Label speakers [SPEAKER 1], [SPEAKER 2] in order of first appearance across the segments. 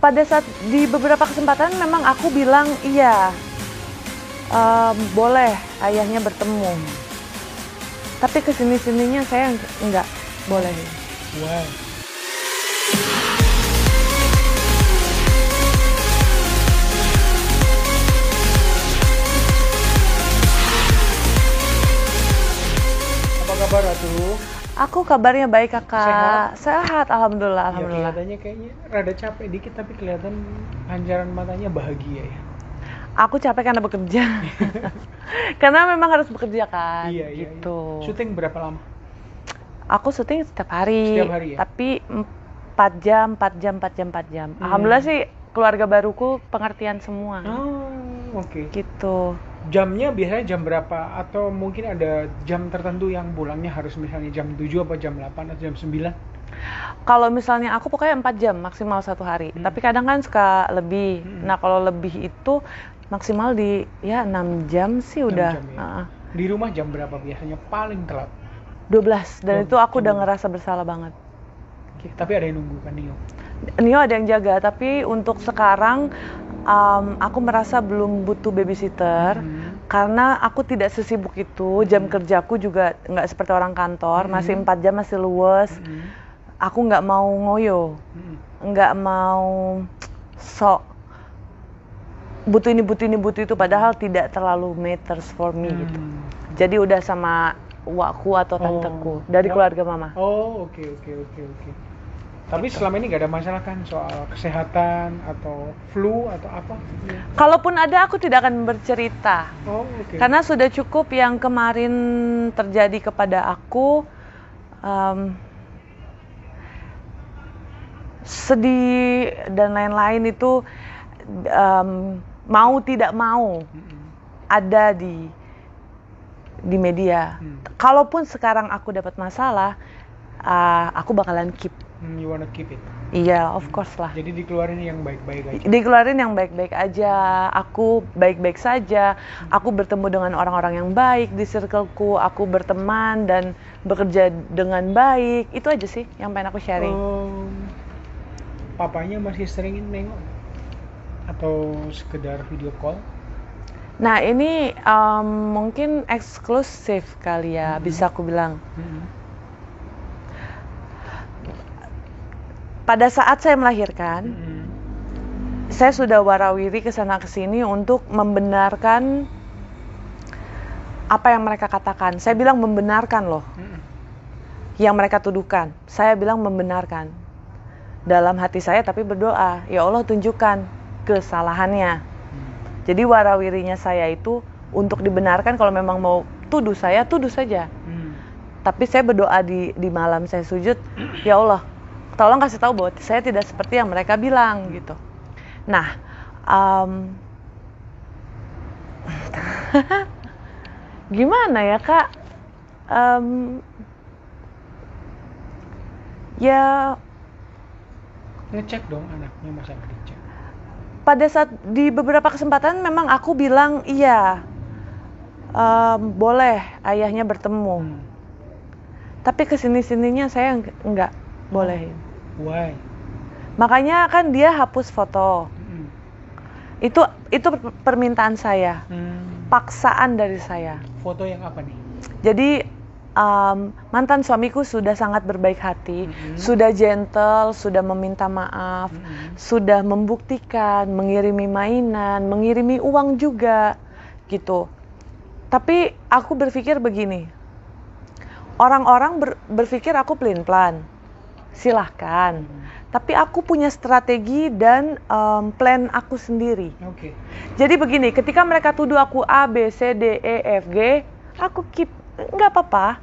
[SPEAKER 1] pada saat di beberapa kesempatan memang aku bilang iya em, boleh ayahnya bertemu tapi ke sini sininya saya nggak boleh
[SPEAKER 2] Wow. Apa kabar Ratu?
[SPEAKER 1] Aku kabarnya baik kakak
[SPEAKER 2] Sehat?
[SPEAKER 1] sehat alhamdulillah
[SPEAKER 2] Ya,
[SPEAKER 1] alhamdulillah
[SPEAKER 2] kelihatannya kayaknya rada capek dikit tapi kelihatan pancaran matanya bahagia ya.
[SPEAKER 1] aku capek karena bekerja karena memang harus bekerja kan
[SPEAKER 2] iya, iya,
[SPEAKER 1] gitu
[SPEAKER 2] iya. Syuting berapa lama?
[SPEAKER 1] aku syuting setiap hari,
[SPEAKER 2] Setiap hari ya?
[SPEAKER 1] tapi 4 jam 4 jam 4 jam 4 jam
[SPEAKER 2] Hmm.
[SPEAKER 1] alhamdulillah sih keluarga baruku pengertian semua
[SPEAKER 2] Oh, oke.
[SPEAKER 1] gitu
[SPEAKER 2] Jamnya biasanya jam berapa? Atau mungkin ada jam tertentu yang pulangnya harus misalnya jam 7 apa jam 8 atau jam 9?
[SPEAKER 1] kalau misalnya aku pokoknya 4 jam maksimal satu hari
[SPEAKER 2] Hmm.
[SPEAKER 1] tapi kadang kan suka lebih
[SPEAKER 2] Hmm.
[SPEAKER 1] nah kalau lebih itu maksimal di ya 6 jam sih
[SPEAKER 2] 6
[SPEAKER 1] udah
[SPEAKER 2] jam ya?
[SPEAKER 1] Heeh.
[SPEAKER 2] Di rumah jam berapa biasanya paling telat?
[SPEAKER 1] 12 dan
[SPEAKER 2] Oh,
[SPEAKER 1] itu aku udah ngerasa bersalah banget
[SPEAKER 2] Tapi ada yang nunggu kan Nio?
[SPEAKER 1] Nio ada yang jaga tapi untuk sekarang um, aku merasa belum butuh babysitter
[SPEAKER 2] Hmm.
[SPEAKER 1] karena aku tidak sesibuk itu jam kerjaku juga nggak seperti orang kantor
[SPEAKER 2] Hmm.
[SPEAKER 1] masih empat jam masih luwes
[SPEAKER 2] Hmm.
[SPEAKER 1] aku nggak mau ngoyo
[SPEAKER 2] Hmm.
[SPEAKER 1] nggak mau sok butuh ini butuh ini butuh itu padahal tidak terlalu matters for me gitu
[SPEAKER 2] Hmm.
[SPEAKER 1] jadi udah sama wakku atau
[SPEAKER 2] Oh.
[SPEAKER 1] tanteku dari
[SPEAKER 2] Ya.
[SPEAKER 1] keluarga mama
[SPEAKER 2] Oh, oke oke oke oke. Tapi selama ini nggak ada masalah kan soal kesehatan atau flu atau apa?
[SPEAKER 1] kalaupun ada aku tidak akan bercerita
[SPEAKER 2] Oh, oke.
[SPEAKER 1] Karena sudah cukup yang kemarin terjadi kepada aku. em, sedih dan lain-lain itu em, mau tidak mau ada di di media.
[SPEAKER 2] Hmm.
[SPEAKER 1] Kalaupun sekarang aku dapat masalah, ah, aku bakalan keep.
[SPEAKER 2] Hmm, you wanna keep it.
[SPEAKER 1] Iya, of course lah.
[SPEAKER 2] Jadi dikeluarin yang baik-baik aja.
[SPEAKER 1] dikeluarin yang baik-baik aja aku baik-baik saja aku bertemu dengan orang-orang yang baik di circleku aku berteman dan bekerja dengan baik itu aja sih yang pengen aku sharing
[SPEAKER 2] Oh, papanya masih sering nengok atau sekedar video call?
[SPEAKER 1] nah ini em, mungkin eksklusif kali ya
[SPEAKER 2] Mhm.
[SPEAKER 1] bisa aku bilang
[SPEAKER 2] Mm-mm.
[SPEAKER 1] Pada saat saya melahirkan
[SPEAKER 2] Mm-mm.
[SPEAKER 1] saya sudah warawiri ke sana ke sini untuk membenarkan apa yang mereka katakan saya bilang membenarkan loh
[SPEAKER 2] Mm-mm.
[SPEAKER 1] yang mereka tuduhkan. Saya bilang membenarkan dalam hati saya tapi berdoa, ya Allah tunjukkan kesalahannya.
[SPEAKER 2] Hmm.
[SPEAKER 1] Jadi warawirinya saya itu untuk dibenarkan kalau memang mau tuduh saya, tuduh saja.
[SPEAKER 2] Hmm.
[SPEAKER 1] Tapi saya berdoa di di malam saya sujud, ya Allah, tolong kasih tahu bahwa saya tidak seperti yang mereka bilang gitu. Nah, em, gimana ya kak? Em, ya
[SPEAKER 2] Ngecek dong anaknya masa kerja.
[SPEAKER 1] pada saat di beberapa kesempatan memang aku bilang iya em, boleh ayahnya bertemu
[SPEAKER 2] Hmm.
[SPEAKER 1] tapi ke sini sininya saya nggak- nggak bolehin
[SPEAKER 2] Why?
[SPEAKER 1] makanya kan dia hapus foto
[SPEAKER 2] Mm-mm.
[SPEAKER 1] itu itu per- permintaan saya
[SPEAKER 2] Hmm.
[SPEAKER 1] paksaan dari saya
[SPEAKER 2] Foto yang apa nih?
[SPEAKER 1] jadi em, mantan suamiku sudah sangat berbaik hati
[SPEAKER 2] Mhm.
[SPEAKER 1] sudah gentle sudah meminta maaf
[SPEAKER 2] Mm-mm.
[SPEAKER 1] sudah membuktikan, mengirimi mainan, mengirimi uang juga, gitu. Tapi aku berpikir begini, orang-orang ber- berpikir aku pelin-pelan, silahkan. Tapi aku punya strategi dan em, plan aku sendiri.
[SPEAKER 2] Oke.
[SPEAKER 1] Jadi begini, ketika mereka tuduh aku A, B, C, D, E, F, G, aku keep, nggak apa-apa,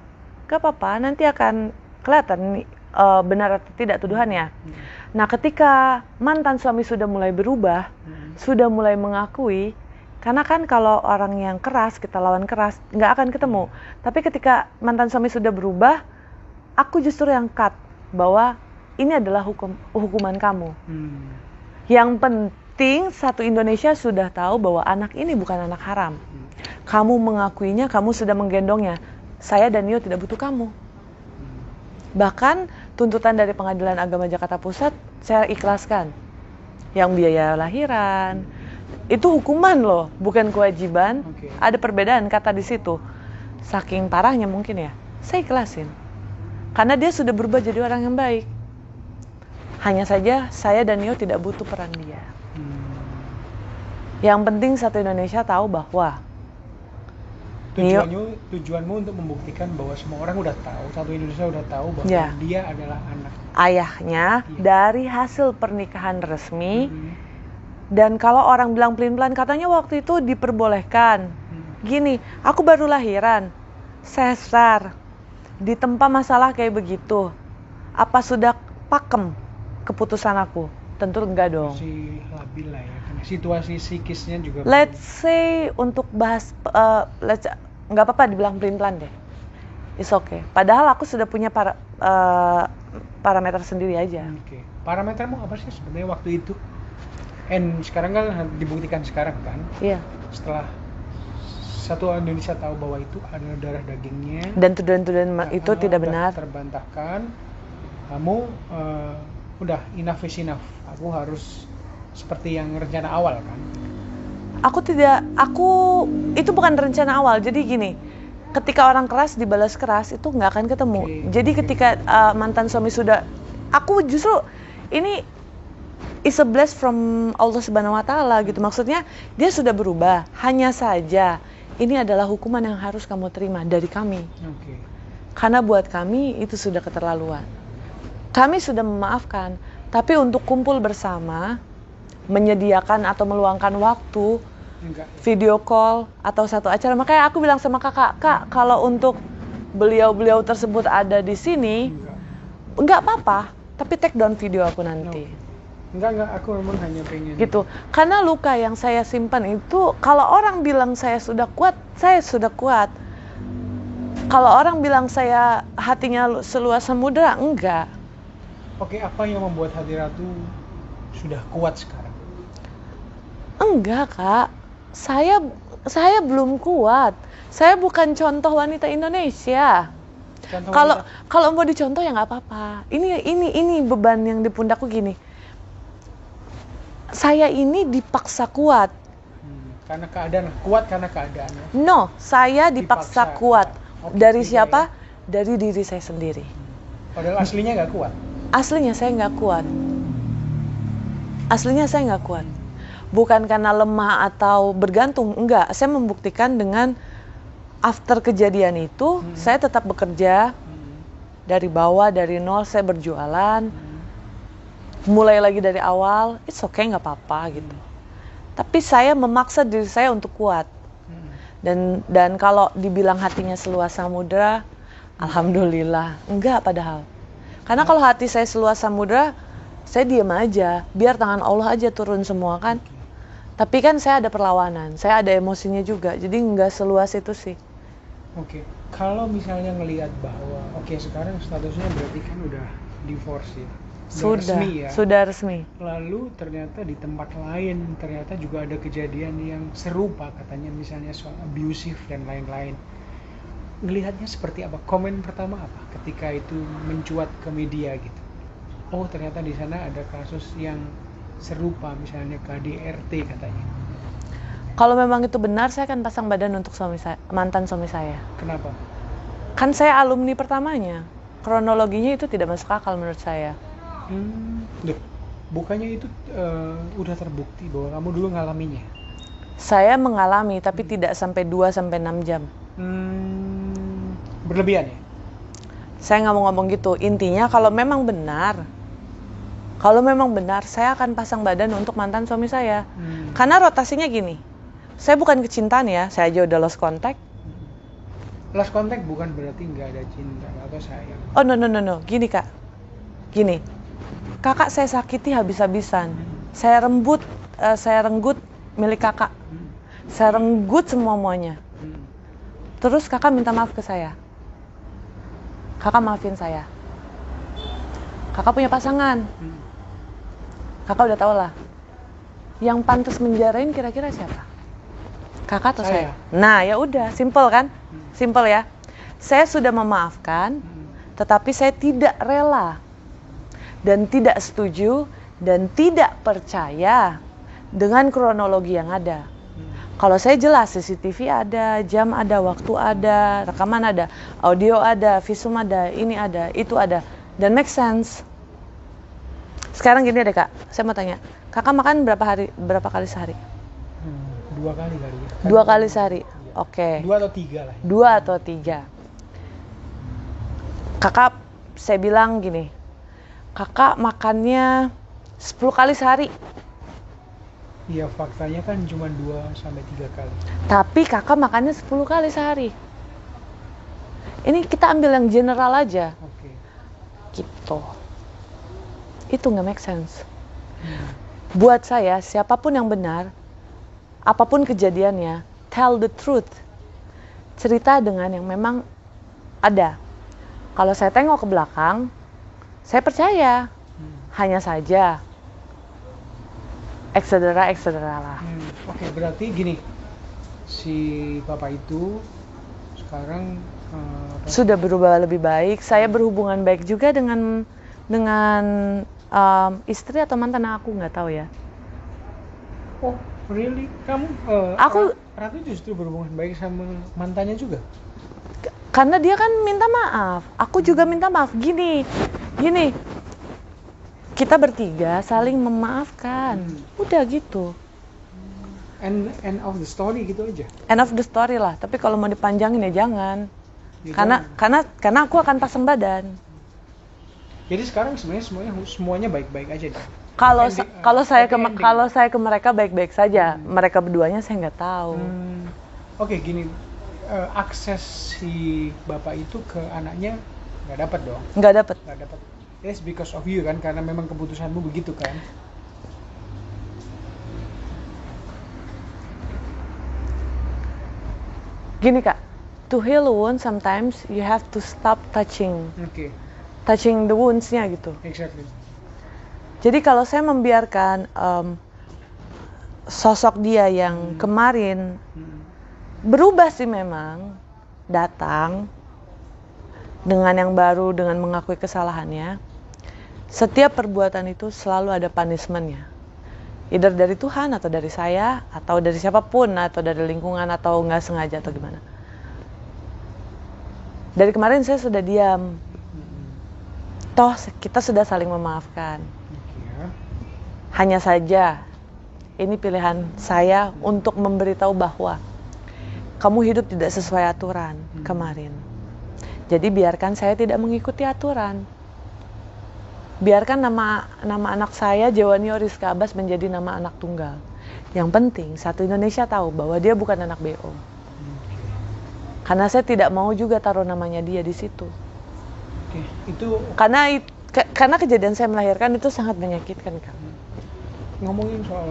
[SPEAKER 1] nggak apa-apa, nanti akan kelihatan eh, benar atau tidak tuduhannya.
[SPEAKER 2] Hmm.
[SPEAKER 1] Nah, ketika mantan suami sudah mulai berubah,
[SPEAKER 2] Hmm.
[SPEAKER 1] sudah mulai mengakui, karena kan kalau orang yang keras kita lawan keras nggak akan ketemu. Tapi ketika mantan suami sudah berubah, aku justru yang cut bahwa ini adalah hukum hukuman kamu.
[SPEAKER 2] Hmm.
[SPEAKER 1] Yang penting satu Indonesia sudah tahu bahwa anak ini bukan anak haram.
[SPEAKER 2] Hmm.
[SPEAKER 1] Kamu mengakuinya, kamu sudah menggendongnya. Saya dan Nio tidak butuh kamu. Bahkan tuntutan dari Pengadilan Agama Jakarta Pusat saya ikhlaskan. yang biaya lahiran. Itu hukuman loh, bukan kewajiban.
[SPEAKER 2] Oke.
[SPEAKER 1] Ada perbedaan kata di situ. Saking parahnya mungkin ya. Saya ikhlasin. Karena dia sudah berubah jadi orang yang baik. Hanya saja saya dan Nio tidak butuh peran dia.
[SPEAKER 2] Hmm.
[SPEAKER 1] Yang penting satu Indonesia tahu bahwa Nio-
[SPEAKER 2] Tujuannya, tujuanmu untuk membuktikan bahwa semua orang udah tahu, satu Indonesia udah tahu bahwa
[SPEAKER 1] Ya.
[SPEAKER 2] dia adalah anak.
[SPEAKER 1] ayahnya
[SPEAKER 2] Iya.
[SPEAKER 1] dari hasil pernikahan resmi
[SPEAKER 2] Hmm.
[SPEAKER 1] dan kalau orang bilang pelin-pelan katanya waktu itu diperbolehkan.
[SPEAKER 2] Hmm.
[SPEAKER 1] Gini, aku baru lahiran, sesar, ditempa masalah kayak begitu. Apa sudah pakem keputusan aku? Tentu enggak dong.
[SPEAKER 2] Masih labil lah ya, karena situasi psikisnya juga.
[SPEAKER 1] Let's say untuk bahas, eh, let's, nggak apa-apa dibilang pelin-pelan deh. It's okay. Padahal aku sudah punya para, eh, parameter sendiri aja.
[SPEAKER 2] Oke. Parametermu apa sih sebenarnya waktu itu? And sekarang kan dibuktikan sekarang kan,
[SPEAKER 1] Iya.
[SPEAKER 2] setelah satu Indonesia tahu bahwa itu adalah darah dagingnya.
[SPEAKER 1] Dan tuduhan-tuduhan ma- itu
[SPEAKER 2] Ah,
[SPEAKER 1] tidak benar.
[SPEAKER 2] Terbantahkan. Kamu eh, udah enough is enough. Aku harus seperti yang rencana awal kan.
[SPEAKER 1] Aku tidak, aku itu bukan rencana awal. Jadi gini, ketika orang keras dibalas keras itu nggak akan ketemu.
[SPEAKER 2] Oke,
[SPEAKER 1] Jadi
[SPEAKER 2] oke.
[SPEAKER 1] ketika uh, mantan suami sudah, aku justru ini is a bless from Allah Subhanahu Wa Taala gitu. Maksudnya dia sudah berubah. Hanya saja ini adalah hukuman yang harus kamu terima dari kami.
[SPEAKER 2] Oke.
[SPEAKER 1] Karena buat kami itu sudah keterlaluan. Kami sudah memaafkan, tapi untuk kumpul bersama, menyediakan atau meluangkan waktu,
[SPEAKER 2] Enggak.
[SPEAKER 1] video call atau satu acara. Makanya aku bilang sama kakak, kak kalau untuk beliau-beliau tersebut ada di sini,
[SPEAKER 2] Enggak.
[SPEAKER 1] nggak apa-apa, tapi take down video aku nanti.
[SPEAKER 2] Enggak, enggak. Aku memang hanya pengen.
[SPEAKER 1] Gitu. Karena luka yang saya simpan itu, kalau orang bilang saya sudah kuat, saya sudah kuat. Kalau orang bilang saya hatinya lu- seluas samudera, enggak.
[SPEAKER 2] Oke, apa yang membuat hati Ratu sudah kuat sekarang?
[SPEAKER 1] Enggak, Kak. Saya saya belum kuat. Saya bukan contoh wanita Indonesia. Kalau kalau mau dicontoh ya nggak apa-apa. Ini ini ini beban yang di pundakku gini. Saya ini dipaksa kuat.
[SPEAKER 2] Hmm, karena keadaan kuat karena keadaan. ya.
[SPEAKER 1] No, saya dipaksa,
[SPEAKER 2] Dipaksa
[SPEAKER 1] kuat.
[SPEAKER 2] Oke,
[SPEAKER 1] Dari
[SPEAKER 2] tiga
[SPEAKER 1] siapa?
[SPEAKER 2] ya.
[SPEAKER 1] Dari diri saya sendiri.
[SPEAKER 2] Padahal aslinya nggak kuat.
[SPEAKER 1] Aslinya saya nggak kuat. Aslinya saya nggak kuat. Bukan karena lemah atau bergantung, enggak. Saya membuktikan dengan after kejadian itu,
[SPEAKER 2] Hmm.
[SPEAKER 1] saya tetap bekerja
[SPEAKER 2] Hmm,
[SPEAKER 1] dari bawah, dari nol, saya berjualan.
[SPEAKER 2] hmm,
[SPEAKER 1] Mulai lagi dari awal, it's okay, nggak apa-apa gitu. Tapi saya memaksa diri saya untuk kuat. Dan dan kalau dibilang hatinya seluas samudra, alhamdulillah. Enggak padahal. Karena kalau hati saya seluas samudra, saya diam aja, biar tangan Allah aja turun semua kan. Tapi kan saya ada perlawanan, saya ada emosinya juga. Jadi nggak seluas itu sih.
[SPEAKER 2] Oke, kalau misalnya ngelihat bahwa oke sekarang statusnya berarti kan udah divorce ya,
[SPEAKER 1] Sudah,
[SPEAKER 2] resmi ya.
[SPEAKER 1] sudah resmi.
[SPEAKER 2] Lalu ternyata di tempat lain ternyata juga ada kejadian yang serupa katanya misalnya soal abusive dan lain-lain. Ngelihatnya seperti apa? Komen pertama apa ketika itu mencuat ke media gitu? Oh ternyata di sana ada kasus yang serupa misalnya KDRT katanya.
[SPEAKER 1] Kalau memang itu benar, saya akan pasang badan untuk suami saya, mantan suami saya.
[SPEAKER 2] Kenapa?
[SPEAKER 1] Kan saya alumni pertamanya. Kronologinya itu tidak masuk akal menurut saya.
[SPEAKER 2] Hmm, loh, bukannya itu eh, udah terbukti bahwa kamu dulu ngalaminya?
[SPEAKER 1] Saya mengalami tapi tidak sampai 2 sampai 6 jam.
[SPEAKER 2] Hmm, berlebihan ya?
[SPEAKER 1] Saya nggak mau ngomong gitu. Intinya kalau memang benar, kalau memang benar, saya akan pasang badan untuk mantan suami saya.
[SPEAKER 2] Hmm.
[SPEAKER 1] Karena rotasinya gini, saya bukan kecintaan ya, saya aja udah lost contact.
[SPEAKER 2] Lost contact bukan berarti nggak ada cinta atau sayang.
[SPEAKER 1] Oh no no no no, gini kak, gini, kakak saya sakiti habis-habisan, saya rembut, eh, saya renggut milik kakak, saya renggut semua muanya. Terus kakak minta maaf ke saya, kakak maafin saya. Kakak punya pasangan, kakak udah tau lah. Yang pantas menjarain kira-kira siapa? Kakak atau saya?
[SPEAKER 2] Saya.
[SPEAKER 1] Nah ya udah, simple kan? Simple ya. Saya sudah memaafkan, tetapi saya tidak rela dan tidak setuju dan tidak percaya dengan kronologi yang ada.
[SPEAKER 2] Hmm.
[SPEAKER 1] Kalau saya jelas CCTV ada, jam ada, waktu ada, rekaman ada, audio ada, visum ada, ini ada, itu ada, dan make sense. Sekarang gini deh kak, saya mau tanya, kakak makan berapa hari, berapa kali sehari?
[SPEAKER 2] Hmm, dua kali kali ya.
[SPEAKER 1] Dua kali sehari.
[SPEAKER 2] Iya.
[SPEAKER 1] Oke.
[SPEAKER 2] Dua atau tiga lah.
[SPEAKER 1] Dua atau tiga. Kakak, saya bilang gini, kakak makannya 10 kali sehari.
[SPEAKER 2] Iya faktanya kan cuma dua sampai tiga kali.
[SPEAKER 1] Tapi kakak makannya 10 kali sehari. Ini kita ambil yang general aja.
[SPEAKER 2] Oke.
[SPEAKER 1] Gitu. Itu nggak make sense.
[SPEAKER 2] Hmm.
[SPEAKER 1] Buat saya, siapa pun yang benar, apa pun kejadiannya, tell the truth. Cerita dengan yang memang ada. Kalau saya tengok ke belakang, saya percaya.
[SPEAKER 2] Hmm.
[SPEAKER 1] Hanya saja, etc. etc. lah.
[SPEAKER 2] Hmm, Oke, berarti gini, si bapak itu sekarang apa?
[SPEAKER 1] Sudah berubah lebih baik. Saya berhubungan baik juga dengan dengan um, istri atau mantan aku nggak tahu ya.
[SPEAKER 2] Oh, really? Kamu? eh,
[SPEAKER 1] Aku-
[SPEAKER 2] Ra- Ratu justru berhubungan baik sama mantannya juga.
[SPEAKER 1] Karena dia kan minta maaf. Aku juga minta maaf. Gini, gini. Kita bertiga saling memaafkan.
[SPEAKER 2] Hmm.
[SPEAKER 1] Udah gitu.
[SPEAKER 2] End end of the story gitu aja.
[SPEAKER 1] End of the story lah. Tapi kalau mau dipanjangin ya jangan.
[SPEAKER 2] Ya
[SPEAKER 1] Karena
[SPEAKER 2] jangan.
[SPEAKER 1] karena karena aku akan pasang badan.
[SPEAKER 2] Jadi sekarang sebenarnya semuanya semuanya baik-baik aja deh.
[SPEAKER 1] Kalau sa- kalau saya ke kalau saya ke mereka baik-baik saja. Mereka berduanya saya nggak tahu.
[SPEAKER 2] Hmm, Oke gini, eh, akses si bapak itu ke anaknya nggak dapat dong,
[SPEAKER 1] Nggak dapet.
[SPEAKER 2] nggak dapat. Yes because of you kan, karena memang keputusanmu begitu kan.
[SPEAKER 1] Gini kak, to heal a wound sometimes you have to stop touching,
[SPEAKER 2] Oke,
[SPEAKER 1] touching the wounds-nya gitu.
[SPEAKER 2] exactly.
[SPEAKER 1] Jadi kalau saya membiarkan em, sosok dia yang
[SPEAKER 2] Hmm.
[SPEAKER 1] kemarin
[SPEAKER 2] Hmm.
[SPEAKER 1] berubah sih memang, datang dengan yang baru, dengan mengakui kesalahannya, setiap perbuatan itu selalu ada punishment-nya. Either dari Tuhan atau dari saya atau dari siapa pun atau dari lingkungan atau nggak sengaja atau gimana. Dari kemarin saya sudah diam. Toh kita sudah saling memaafkan.
[SPEAKER 2] Ya.
[SPEAKER 1] Hanya saja ini pilihan saya untuk memberitahu bahwa kamu hidup tidak sesuai aturan
[SPEAKER 2] Hmm.
[SPEAKER 1] kemarin. Jadi biarkan saya tidak mengikuti aturan. Biarkan nama nama anak saya Jawanio Rizka Abbas menjadi nama anak tunggal. Yang penting satu Indonesia tahu bahwa dia bukan anak BO. Karena saya tidak mau juga taruh namanya dia di situ.
[SPEAKER 2] Oke, itu
[SPEAKER 1] Karena ke- karena kejadian saya melahirkan itu sangat menyakitkan kan.
[SPEAKER 2] ngomongin soal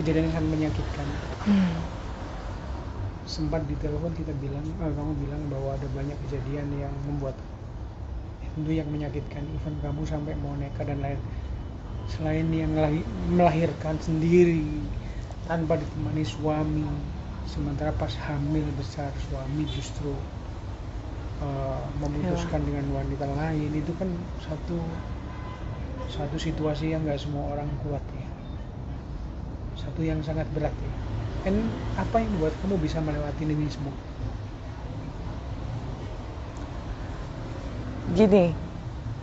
[SPEAKER 2] kejadian yang sangat menyakitkan. Sempat di telepon kita bilang, eh, kamu bilang bahwa ada banyak kejadian yang membuat tentu yang menyakitkan, even kamu sampai mau nekat dan lain. Selain yang melahirkan sendiri tanpa ditemani suami, sementara pas hamil besar suami justru eh, memutuskan dengan wanita lain itu kan satu satu situasi yang nggak semua orang kuat ya satu yang sangat berat ya dan apa yang buat kamu bisa melewati ini semua
[SPEAKER 1] Gini,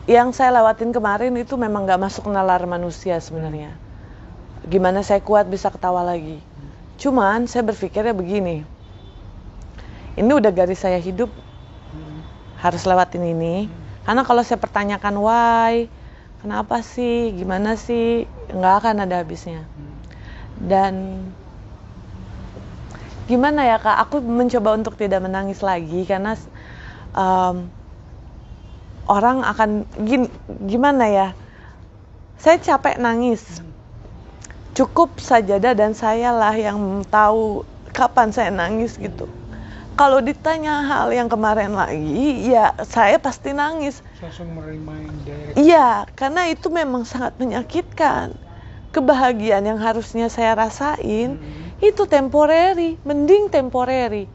[SPEAKER 1] yang saya lewatin kemarin itu memang nggak masuk nalar manusia sebenarnya. Gimana saya kuat bisa ketawa lagi. Cuman saya berpikirnya begini, ini udah garis saya hidup harus lewatin ini. Karena kalau saya pertanyakan why, kenapa sih, gimana sih, nggak akan ada habisnya. Dan gimana ya kak, aku mencoba untuk tidak menangis lagi karena um, orang akan gin- gimana ya, saya capek nangis. Cukup sajadah dan sayalah yang tahu kapan saya nangis gitu. Kalau ditanya hal yang kemarin lagi, ya saya pasti nangis.
[SPEAKER 2] langsung menerima
[SPEAKER 1] Iya, karena itu memang sangat menyakitkan. Kebahagiaan yang harusnya saya rasain
[SPEAKER 2] Hmm.
[SPEAKER 1] Itu temporary, mending temporary.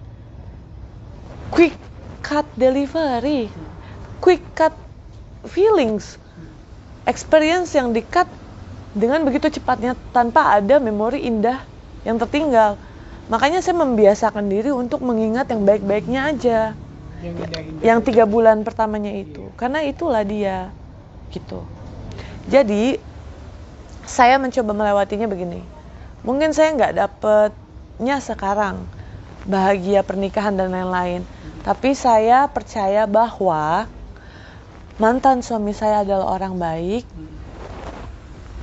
[SPEAKER 1] Quick cut delivery, quick cut feelings, experience yang di cut dengan begitu cepatnya tanpa ada memori indah yang tertinggal. Makanya saya membiasakan diri untuk mengingat yang baik-baiknya aja.
[SPEAKER 2] Yang indah-indah.
[SPEAKER 1] Yang tiga bulan pertamanya itu, karena itulah dia, gitu. Jadi saya mencoba melewatinya begini. Mungkin saya nggak dapetnya sekarang bahagia pernikahan dan lain-lain, tapi saya percaya bahwa mantan suami saya adalah orang baik.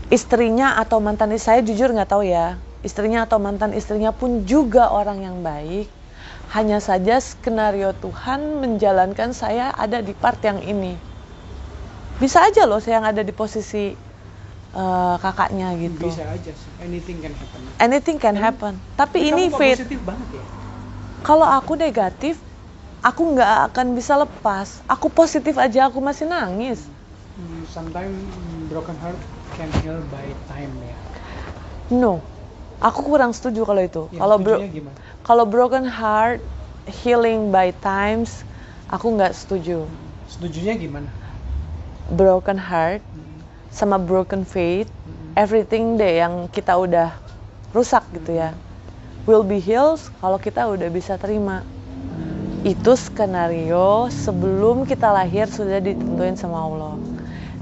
[SPEAKER 1] Istrinya atau mantan istri saya jujur nggak tahu ya. Istrinya atau mantan istrinya pun juga orang yang baik. Hanya saja skenario Tuhan menjalankan saya ada di part yang ini. Bisa aja loh saya yang ada di posisi eh, kakaknya gitu.
[SPEAKER 2] Bisa aja sih. Anything can happen.
[SPEAKER 1] Anything can happen. Tapi ini fate.
[SPEAKER 2] banget ya.
[SPEAKER 1] Kalau aku negatif, aku nggak akan bisa lepas. Aku positif aja, aku masih nangis.
[SPEAKER 2] Hmm, Sometimes broken heart can heal by time ya.
[SPEAKER 1] No, aku kurang setuju kalau itu.
[SPEAKER 2] Ya,
[SPEAKER 1] Kalau bro, kalau broken heart healing by times, aku nggak setuju.
[SPEAKER 2] Setujunya gimana?
[SPEAKER 1] Broken heart sama broken faith, everything deh yang kita udah rusak gitu ya, will be healed kalau kita udah bisa terima. Itu skenario sebelum kita lahir sudah ditentuin sama Allah.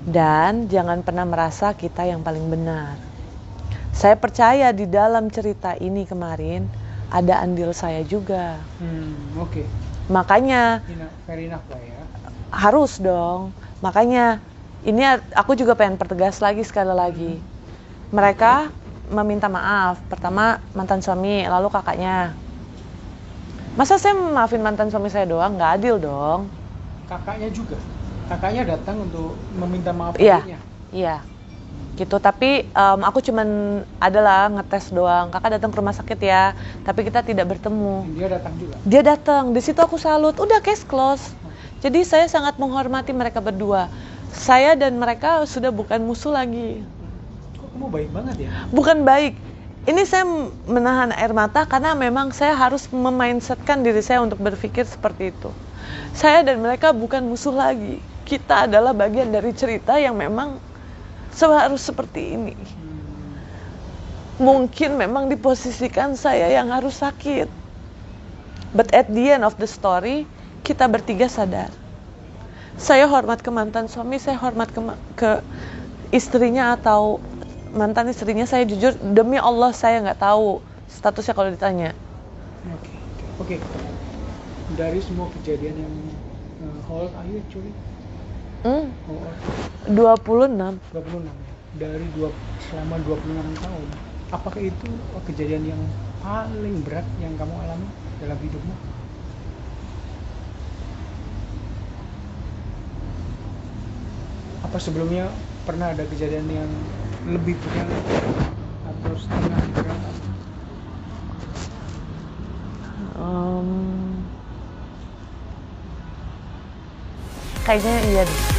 [SPEAKER 1] Dan jangan pernah merasa kita yang paling benar. Saya percaya di dalam cerita ini kemarin ada andil saya juga.
[SPEAKER 2] Hmm, Oke,
[SPEAKER 1] Makanya
[SPEAKER 2] Enough, fair enough lah ya.
[SPEAKER 1] harus dong. Makanya ini aku juga pengen pertegas lagi sekali lagi. Mereka meminta maaf. Pertama mantan suami, lalu kakaknya. Masa saya maafin mantan suami saya doang? Nggak adil dong.
[SPEAKER 2] Kakaknya juga. Kakaknya datang untuk meminta maaf
[SPEAKER 1] Iya.
[SPEAKER 2] adiknya.
[SPEAKER 1] Iya. Gitu. Tapi em, aku cuman adalah ngetes doang. Kakak datang ke rumah sakit ya. Tapi kita tidak bertemu.
[SPEAKER 2] Dia datang juga.
[SPEAKER 1] Dia datang. Di situ aku salut. Udah case close. Jadi saya sangat menghormati mereka berdua. Saya dan mereka sudah bukan musuh lagi.
[SPEAKER 2] Kok kamu baik banget ya?
[SPEAKER 1] Bukan baik. Ini saya menahan air mata karena memang saya harus memindsetkan diri saya untuk berpikir seperti itu. Saya dan mereka bukan musuh lagi. Kita adalah bagian dari cerita yang memang harus seperti ini. Mungkin memang diposisikan saya yang harus sakit. But at the end of the story, kita bertiga sadar. Saya hormat ke mantan suami, saya hormat ke, ke istrinya atau mantan istrinya. Saya jujur demi Allah saya nggak tahu statusnya kalau ditanya.
[SPEAKER 2] Oke, oke. Oke. Dari semua kejadian yang uh, how old are you actually?
[SPEAKER 1] Hmm,
[SPEAKER 2] How old?
[SPEAKER 1] 26.
[SPEAKER 2] 26 ya. Dari dua, selama 26 tahun, apakah itu kejadian yang paling berat yang kamu alami dalam hidupmu? Apa sebelumnya pernah ada kejadian yang lebih berat atau setengah berat?
[SPEAKER 1] Em, kayaknya iya deh.